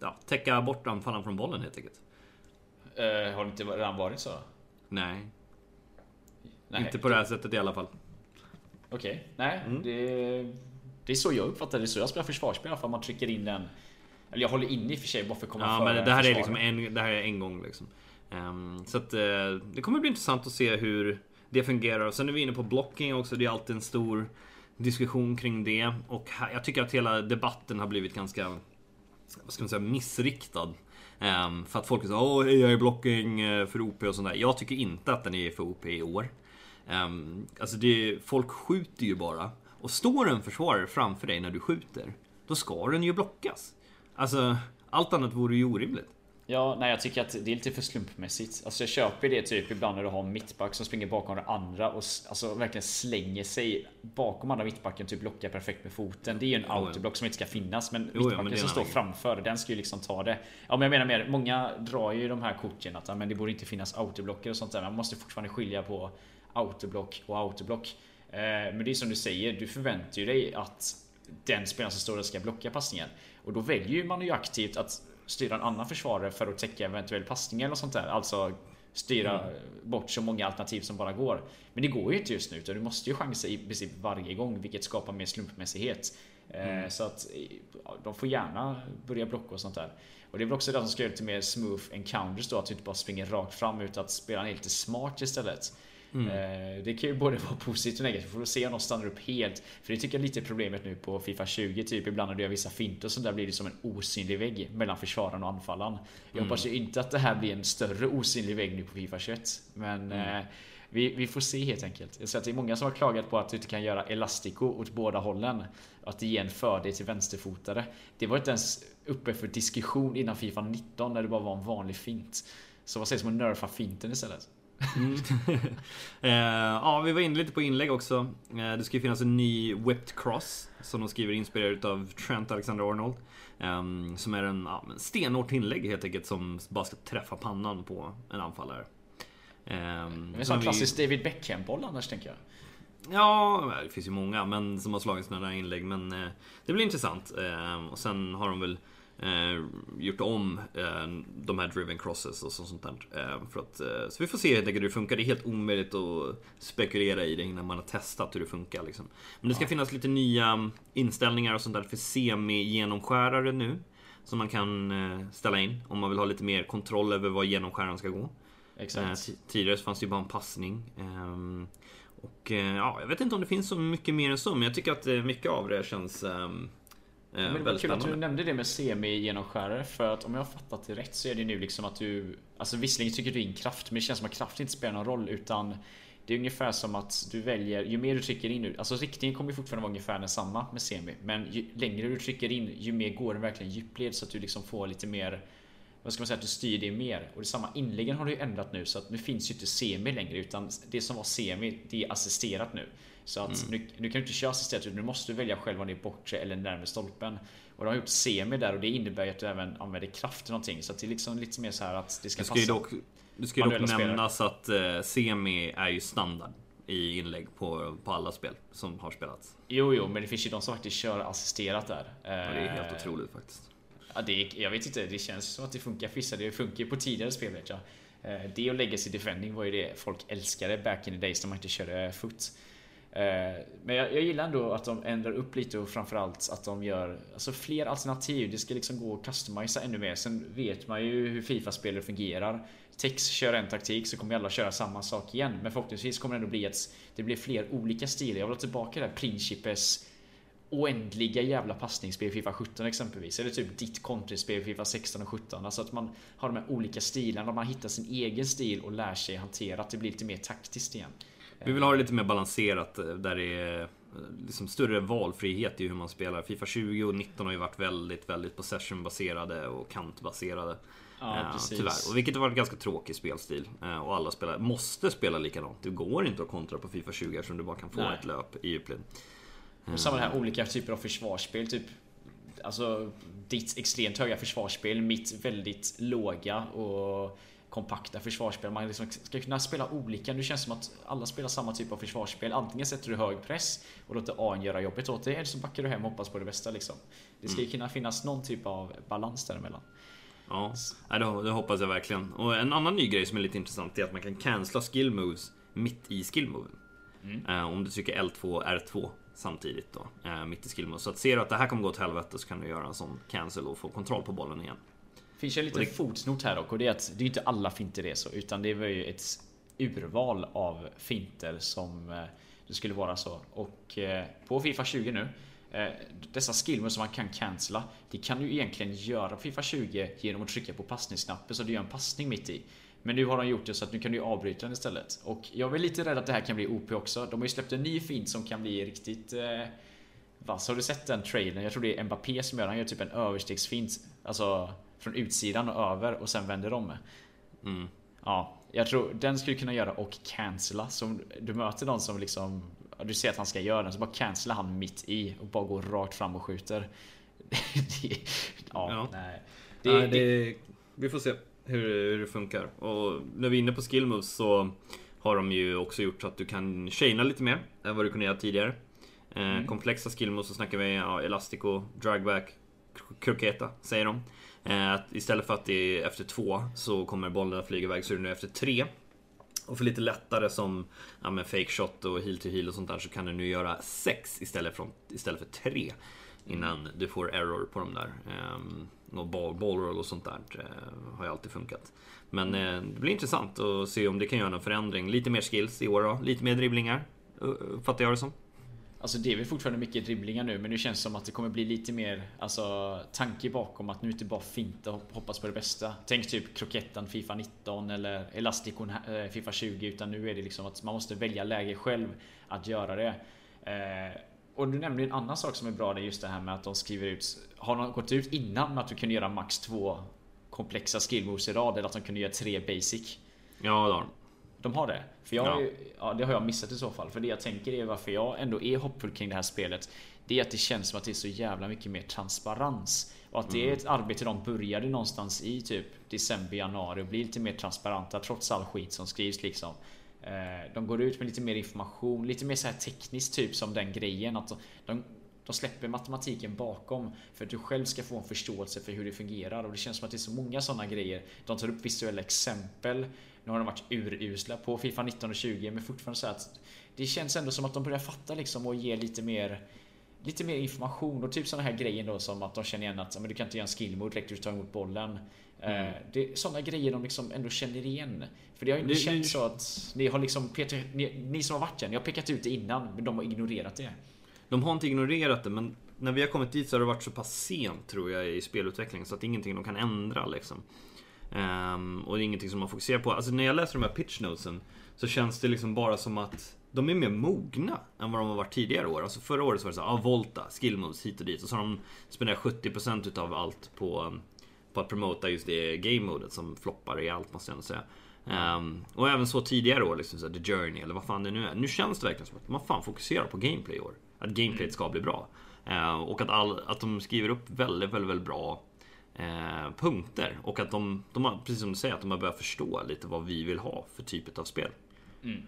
ja, täcka bort anfallaren från bollen helt enkelt. Uh, har det inte redan varit så? Nej. Nej. Inte på det här sättet i alla fall. Okej, okay. nej. Mm. Det, det är så jag uppfattar det. Så jag spelar försvarsspel för att man trycker in den. Eller jag håller inne i och för sig bara för att komma ja, före men det här är liksom en, det här är en gång liksom. Um, så att uh, det kommer bli intressant att se hur det fungerar. Och sen är vi inne på blocking också. Det är alltid en stor diskussion kring det. Och jag tycker att hela debatten har blivit ganska vad ska man säga, missriktad. Um, för att folk säger åh, jag är blocking eh, för OP och sånt där. Jag tycker inte att den är för OP i år. Um, alltså det, folk skjuter ju bara. Och står en försvarare framför dig när du skjuter, då ska den ju blockas. Alltså, allt annat vore ju orimligt. Ja, nej jag tycker att det är lite för slumpmässigt. Alltså jag köper det typ ibland när du har en mittback som springer bakom den andra och alltså verkligen slänger sig bakom andra mittbacken, typ blockar perfekt med foten. Det är ju en autoblock som inte ska finnas, men jo, mittbacken ja, som står framför, den ska ju liksom ta det. Ja, men jag menar mer, många drar ju de här korten att men det borde inte finnas autoblocker och sånt där. Man måste fortfarande skilja på autoblock och autoblock. Eh, men det är som du säger, du förväntar ju dig att den spelaren som står där ska blocka passningen. Och då väljer man ju aktivt att styra en annan försvarare för att täcka eventuell passning eller sånt där. Alltså styra mm. bort så många alternativ som bara går. Men det går ju inte just nu utan du måste ju chansa i princip varje gång vilket skapar mer slumpmässighet. Eh, mm. Så att de får gärna börja blocka och sånt där. Och det är väl också det som ska göra till mer smooth encounters då, att du inte bara springer rakt fram utan att spelaren är lite smart istället. Mm. Eh, det kan ju både vara positivt och negativt. För att se om de stannar upp helt. För det tycker jag är lite problemet nu på Fifa 20. Typ ibland när du gör vissa finter så där blir det som en osynlig vägg mellan försvararen och anfallaren. Jag mm. hoppas ju inte att det här blir en större osynlig vägg nu på Fifa 21. Men mm. eh, vi, vi, får se helt enkelt. Jag ser att det är många som har klagat på att du inte kan göra elastico åt båda hållen. Att det ger en fördel till vänsterfotare. Det var inte ens uppe för diskussion innan Fifa 19 när det bara var en vanlig fint. Så vad sägs om att nerfa finten istället? Mm. eh, ja, vi var inne lite på inlägg också. Eh, det ska ju finnas en ny Whipped Cross som de skriver inspirerad av Trent Alexander-Arnold. Eh, som är en ja, stenhårt inlägg helt enkelt som bara ska träffa pannan på en anfallare. Eh, en sån klassisk vi... David Beckham-boll annars tänker jag. Ja, det finns ju många men som har slagit sådana där inlägg. Men eh, det blir intressant. Eh, och sen har de väl eh, gjort om eh, de här driven crosses och sånt där. Eh, för att, eh, så vi får se helt enkelt hur det funkar. Det är helt omöjligt att spekulera i det innan man har testat hur det funkar. Liksom. Men det ska ja. finnas lite nya inställningar och sånt där för semi-genomskärare nu. Som man kan eh, ställa in om man vill ha lite mer kontroll över var genomskäraren ska gå. Exakt. Eh, tidigare så fanns det ju bara en passning. Ehm, Och ja, jag vet inte om det finns så mycket mer än så, men jag tycker att mycket av det känns um, men det var kul att du nämnde det med semi-genomskärare för att om jag har fattat det rätt så är det nu liksom att du Alltså visserligen tycker du in kraft men det känns som att kraft inte spelar någon roll utan Det är ungefär som att du väljer ju mer du trycker in nu Alltså riktningen kommer ju fortfarande vara ungefär densamma med semi Men ju längre du trycker in ju mer går den verkligen djupled så att du liksom får lite mer vad ska man säga, att du styr det mer. Och det samma inläggen har du ju ändrat nu så att nu finns ju inte semi längre utan det som var semi, det är assisterat nu. Så att mm. nu, nu, kan du inte köra assisterat utan du måste välja själv om det är bortre eller närmare stolpen. Och de har gjort semi där och det innebär ju att du även använder kraft till någonting. Så att det är liksom lite mer så här att det ska, det ska passa. Dock, det ska ju dock nämnas att uh, semi är ju standard i inlägg på, på alla spel som har spelats. Jo, jo, men det finns ju de som faktiskt kör assisterat där. Ja, det är helt uh, otroligt faktiskt. Ja, det jag vet inte, det känns som att det funkar för vissa. Det funkar ju på tidigare spel vet jag. Uh, det och legacy defending var ju det folk älskade back in the days när man inte körde foot. Eh, men jag, jag, gillar ändå att de ändrar upp lite och framförallt att de gör alltså fler alternativ. Det ska liksom gå att customisa ännu mer. Sen vet man ju hur Fifa-spelare fungerar. Tex kör en taktik så kommer alla köra samma sak igen. Men förhoppningsvis kommer det ändå bli att det blir fler olika stilar. Jag vill ha tillbaka det här Principes oändliga jävla passningsspel i Fifa 17 exempelvis. Eller typ ditt kontrispel i Fifa 16 och 17. Alltså att man har de här olika stilarna. Man hittar sin egen stil och lär sig hantera. Att det blir lite mer taktiskt igen. Vi vill ha det lite mer balanserat eh, där det är eh, liksom större valfrihet i hur man spelar. Fifa 20 och 19 har ju varit väldigt, väldigt possession-baserade och kantbaserade. Ja, eh, tyvärr. Och vilket har varit ganska tråkig spelstil. Eh, och alla spelare måste spela likadant. Det går inte att kontra på Fifa 20 eftersom du bara kan få Nej. ett löp i djupled. Och samma här olika typer av försvarsspel. Typ Alltså ditt extremt höga försvarsspel, mitt väldigt låga och kompakta försvarsspel. Man liksom ska kunna spela olika. Nu känns det som att alla spelar samma typ av försvarsspel. Antingen sätter du hög press och låter AN göra jobbet åt dig eller så backar du hem och hoppas på det bästa liksom. Det ska ju mm. kunna finnas någon typ av balans däremellan. Ja, det hoppas jag verkligen. Och en annan ny grej som är lite intressant är att man kan cancella skill moves mitt i skill moven. Mm. Eh, om du trycker L2 R2 samtidigt då, eh, mitt i skill moves. Så att ser du att det här kommer gå åt helvete så kan du göra en sån cancel och få kontroll på bollen igen. Finns en liten det... fotnot här dock och det är att det är inte alla finter det är så utan det var ju ett urval av finter som eh, det skulle vara så. Och eh, på Fifa 20 nu eh, dessa skillmoves som man kan cancella Det kan du egentligen göra på Fifa 20 genom att trycka på passningsknappen så du gör en passning mitt i. Men nu har de gjort det så att nu kan du avbryta den istället. Och jag är lite rädd att det här kan bli OP också. De har ju släppt en ny fint som kan bli riktigt eh, vass. Har du sett den trailern? Jag tror det är Mbappé som gör den. Han gör typ en överstegsfint. Alltså från utsidan och över och sen vänder om. Mm. Ja, jag tror den skulle kunna göra och cancella. Så du möter någon som liksom Du ser att han ska göra den så bara cancella han mitt i och bara går rakt fram och skjuter. det, ja, ja, nej. Det, ja, det, vi får se hur, hur det funkar. Och när vi är inne på skill moves så har de ju också gjort så att du kan chaina lite mer än vad du kunde göra tidigare. Eh, mm. Komplexa skill moves så snackar vi ja, Elastico, Dragback, Kroketa säger de. Eh, istället för att det är efter två så kommer bollen att flyga iväg så är det nu efter tre. Och för lite lättare som ja, med fake shot och heel to heel och sånt där så kan du nu göra sex istället, för, istället för tre. Innan du får error på de där. Um, och ball, ball roll och sånt där uh, har ju alltid funkat. Men uh, det blir intressant att se om det kan göra någon förändring. Lite mer skills i år då, lite mer dribblingar. Fattar jag det som. Alltså det är väl fortfarande mycket dribblingar nu men nu känns det som att det kommer bli lite mer alltså, tanke bakom att nu inte bara finta och hoppas på det bästa. Tänk typ krokettan Fifa 19 eller Elasticon eh, Fifa 20 utan nu är det liksom att man måste välja läge själv att göra det. Eh, och du nämnde en annan sak som är bra det är just det här med att de skriver ut Har de gått ut innan med att du kunde göra max två komplexa skill moves i rad eller att de kunde göra tre basic? Ja det har de. De har det? För jag, ja. ja. det har jag missat i så fall. För det jag tänker är varför jag ändå är hoppfull kring det här spelet. Det är att det känns som att det är så jävla mycket mer transparens. Och att det är mm. ett arbete de började någonstans i typ december, januari och blir lite mer transparenta trots all skit som skrivs liksom. Eh, de går ut med lite mer information, lite mer så här tekniskt typ som den grejen att de, de släpper matematiken bakom för att du själv ska få en förståelse för hur det fungerar och det känns som att det är så många sådana grejer. De tar upp visuella exempel nu har de varit urusla på Fifa 19 och 20 men fortfarande så att det känns ändå som att de börjar fatta liksom och ge lite mer Lite mer information och typ sådana här grejer då som att de känner igen att men du kan inte göra en skill mode direkt du tar emot bollen. Mm. Det sådana grejer de liksom ändå känner igen. För det har ju inte känts så att ni har liksom pekat, ni, ni som har varit här, ni har pekat ut det innan men de har ignorerat det. De har inte ignorerat det men när vi har kommit dit så har det varit så pass sent tror jag i spelutvecklingen så att det är ingenting de kan ändra liksom. Um, och det är ingenting som man fokuserar på. Alltså när jag läser de här pitch notesen så känns det liksom bara som att de är mer mogna än vad de har varit tidigare år. Alltså förra året så var det så här, ah, Volta, skill moves hit och dit. Och så har de spenderat 70% utav allt på, på att promota just det game-modet som floppar i allt måste jag ändå säga. Um, och även så tidigare år, liksom så här, The Journey eller vad fan det nu är. Nu känns det verkligen som att man fan fokuserar på gameplay i år. Att gameplayet ska bli bra. Uh, och att, all, att de skriver upp väldigt, väldigt, väldigt bra uh, punkter. Och att de, de har, precis som du säger, att de har börjat förstå lite vad vi vill ha för typ av spel. Mm.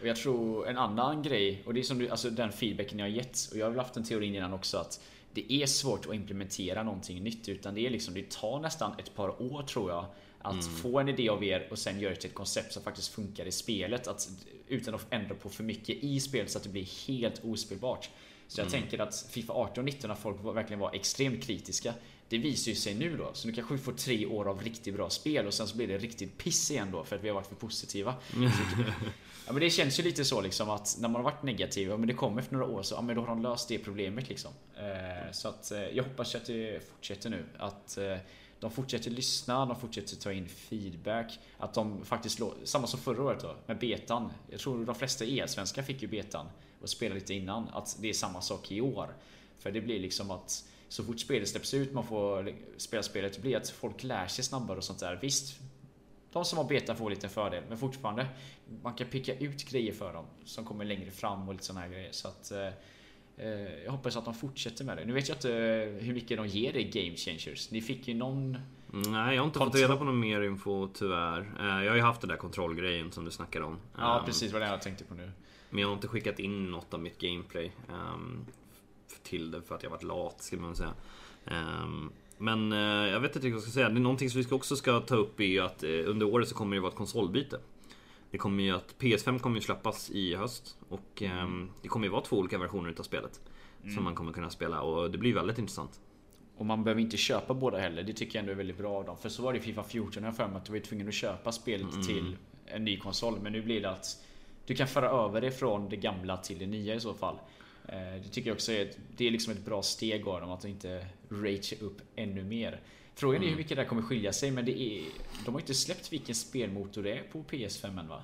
Och jag tror en annan grej, och det är som du, alltså den feedbacken jag har gett, och jag har väl haft en teori innan också att det är svårt att implementera någonting nytt utan det är liksom, det tar nästan ett par år tror jag att mm. få en idé av er och sen göra det till ett koncept som faktiskt funkar i spelet. Att, utan att ändra på för mycket i spelet så att det blir helt ospelbart. Så jag mm. tänker att Fifa 18 och 19 när folk verkligen var extremt kritiska. Det visar ju sig nu då. Så nu kanske vi får tre år av riktigt bra spel och sen så blir det riktigt piss igen då för att vi har varit för positiva. ja, men det känns ju lite så liksom att när man har varit negativ, men det kommer efter några år så ja, men då har de löst det problemet liksom. Eh, så att eh, jag hoppas att det fortsätter nu. Att eh, de fortsätter lyssna, de fortsätter ta in feedback. Att de faktiskt, samma som förra året då, med betan. Jag tror de flesta e-svenskar fick ju betan och spelade lite innan. Att det är samma sak i år. För det blir liksom att så fort spelet släpps ut, man får spela spelet, blir att folk lär sig snabbare och sånt där. Visst, de som har beta får lite fördel, men fortfarande man kan picka ut grejer för dem som kommer längre fram och lite såna här grejer. Så att eh, eh jag hoppas att de fortsätter med det. Nu vet jag inte eh, hur mycket de ger i Game Changers. Ni fick ju någon... Nej, jag har inte fått reda på någon mer info tyvärr. Eh, jag har ju haft den där kontrollgrejen som du snackade om. Ja, ehm, precis vad det jag tänkte på nu. Men jag har inte skickat in något av mitt gameplay. Um, till det för att jag varit lat, skulle man säga. Um, men uh, jag vet inte riktigt vad jag ska säga. Det är någonting som vi också ska ta upp är ju att uh, under året så kommer det vara ett konsolbyte. Det kommer ju att PS5 kommer ju släppas i höst och um, det kommer ju vara två olika versioner utav spelet. Mm. Som man kommer kunna spela och det blir väldigt intressant. Och man behöver inte köpa båda heller. Det tycker jag ändå är väldigt bra av dem. För så var det i Fifa 14 jag för mig att du var tvungen att köpa spelet mm. till en ny konsol. Men nu blir det att du kan föra över det från det gamla till det nya i så fall. Eh, det tycker jag också är ett, det är liksom ett bra steg av dem att inte rage upp ännu mer. Frågan är mm. hur mycket det här kommer skilja sig men det är, de har inte släppt vilken spelmotor det är på PS5 än va?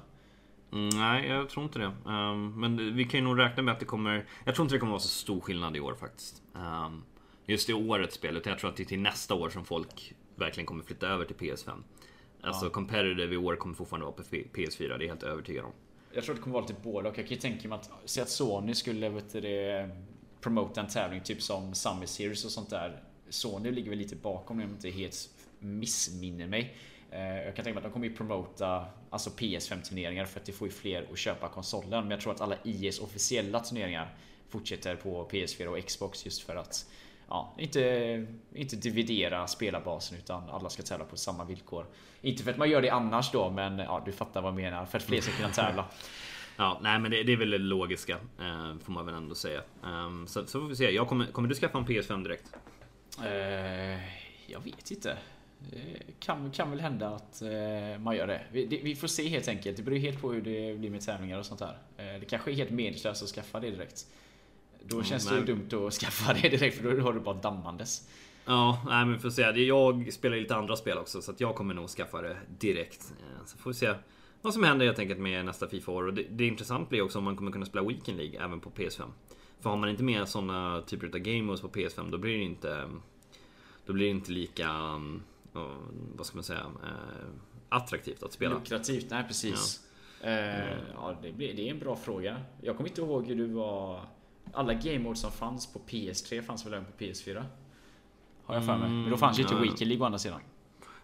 Mm, nej, jag tror inte det. Um, men vi kan ju nog räkna med att det kommer... Jag tror inte det kommer vara så stor skillnad i år faktiskt. Um, just i årets spel, utan jag tror att det är till nästa år som folk verkligen kommer flytta över till PS5. Alltså ja. competitive i år kommer fortfarande vara på PS4, det är jag helt övertygad om. Jag tror det kommer vara lite både och. Jag kan ju tänka mig att, se att Sony skulle vet du, promota en tävling typ som Summer Series och sånt där. Sony ligger väl lite bakom om jag inte helt missminner mig. Eh, jag kan tänka mig att de kommer ju promota alltså PS5 turneringar för att det får ju fler att köpa konsolen. Men jag tror att alla IS officiella turneringar fortsätter på PS4 och Xbox just för att ja, inte, inte dividera spelarbasen utan alla ska tävla på samma villkor. Inte för att man gör det annars då, men ja, du fattar vad jag menar. För att fler ska kunna tävla. Ja, nej men det, det, är väl det logiska, eh, får man väl ändå säga. Um, så, så får vi se. Jag kommer, kommer du skaffa en PS5 direkt? Uh, jag vet inte. Det kan, kan väl hända att uh, man gör det. Vi, det. vi, får se helt enkelt. Det beror helt på hur det blir med tävlingar och sånt där. Uh, det kanske är helt meningslöst att skaffa det direkt. Då känns mm, det ju dumt att skaffa det direkt för då har du bara dammandes. Ja, nej men får se. Jag spelar lite andra spel också så att jag kommer nog skaffa det direkt. Eh, så får vi se vad som händer helt enkelt med nästa Fifa-år. Och det, det intressant blir också om man kommer kunna spela Weekend League även på PS5. För har man inte med sådana typer av game på PS5 då blir det inte... Då blir det inte lika... Vad ska man säga? Eh, attraktivt att spela. Lukrativt, nej precis. Ja, eh, ja det, blir, det är en bra fråga. Jag kommer inte ihåg hur du var alla game modes som fanns på PS3 fanns väl även på PS4? Har jag för mig. Men då fanns ju inte mm, Weekend League å andra sidan.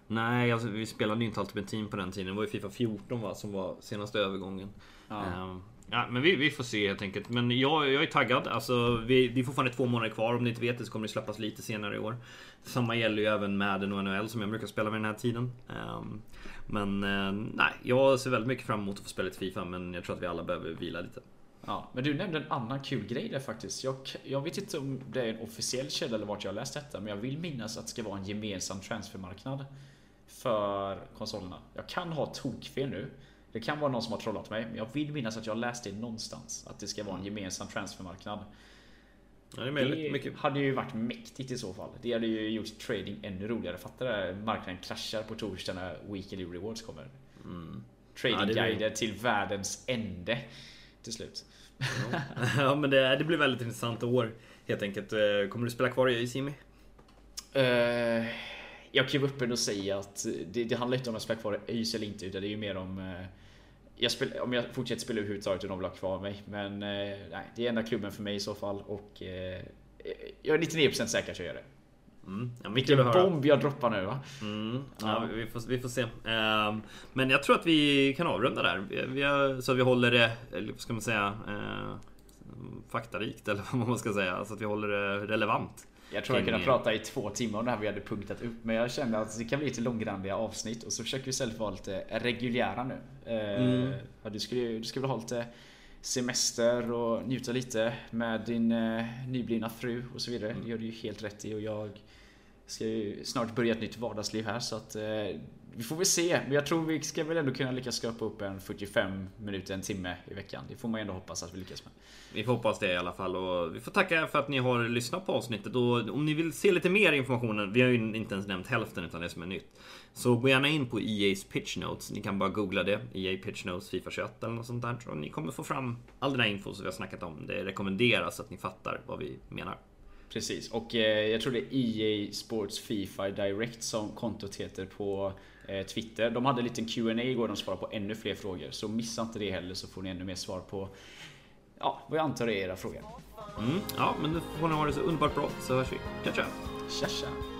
Nej, alltså, vi spelade ju inte Ultimate Team på den tiden. Det var ju Fifa 14 va, som var senaste övergången. Ja. Um, ja, men vi, vi, får se helt enkelt. Men jag, jag är taggad. Alltså, vi, det är fortfarande två månader kvar. Om ni inte vet det så kommer det släppas lite senare i år. Samma gäller ju även Madden och NHL som jag brukar spela vid den här tiden. Um, men uh, nej, jag ser väldigt mycket fram emot att få spela lite Fifa. Men jag tror att vi alla behöver vila lite. Ja, men du nämnde en annan kul grej där faktiskt. Jag, jag vet inte om det är en officiell källa eller vart jag har läst detta, men jag vill minnas att det ska vara en gemensam transfermarknad för konsolerna. Jag kan ha tokfel nu. Det kan vara någon som har trollat mig, men jag vill minnas att jag läste det någonstans. Att det ska vara en gemensam transfermarknad. Ja, det. Det hade ju varit mäktigt i så fall. Det hade ju gjort trading ännu roligare. Fatta det, marknaden kraschar på torsdag när Weekly Rewards kommer. Mm. Ja, Tradingguider till världens ände. Till slut. Ja men det, det blir väldigt intressant år helt enkelt. Eh, Kommer du spela kvar i Simi? Eh, jag kan ju vara öppen och säga att det, det handlar inte om att spela kvar i ÖIS eller inte utan det är ju mer om eh, jag spel, om jag fortsätter spela överhuvudtaget och de vill ha kvar mig. Men eh, nej, det är enda klubben för mig i så fall och eh, jag är 99% säker att jag gör det. Mm. Ja, Vilken bomb jag droppar nu va? Mm. Ja, vi, får, vi får se. Ehm, men jag tror att vi kan avrunda där. Vi, har, så vi håller det, vad ska man säga, eh, faktarikt eller vad man ska säga. Så att vi håller det relevant. Jag tror jag kunde prata i två timmar om det här vi hade punktat upp Men jag kände att det kan bli lite långrandiga avsnitt och så försöker vi istället vara lite reguljära nu. Eh, Mm. skulle, du skulle väl ha lite semester och njuta lite med din eh, nyblivna fru och så vidare. Det gör du ju helt rätt i och jag ska ju snart börja ett nytt vardagsliv här så att eh, vi får väl se. Men jag tror vi ska väl ändå kunna lyckas skapa upp en 45 minuter, en timme i veckan. Det får man ju ändå hoppas att vi lyckas med. Vi får hoppas det i alla fall och vi får tacka för att ni har lyssnat på avsnittet och om ni vill se lite mer information, vi har ju inte ens nämnt hälften utan det som är nytt. Så gå gärna in på EA's Pitch Notes, ni kan bara googla det, EA Pitch Notes Fifa 21 eller något sånt där och ni kommer få fram all den här info som vi har snackat om. Det rekommenderas att ni fattar vad vi menar. Precis, och eh, jag tror det är EA Sports Fifa Direct som kontot heter på Twitter. De hade en liten Q&A igår de svarade på ännu fler frågor. Så missa inte det heller så får ni ännu mer svar på Ja, vad jag antar är era frågor. Mm, ja, men nu får ni ha det så underbart bra så hörs vi. Ciao ciao! Tja tja!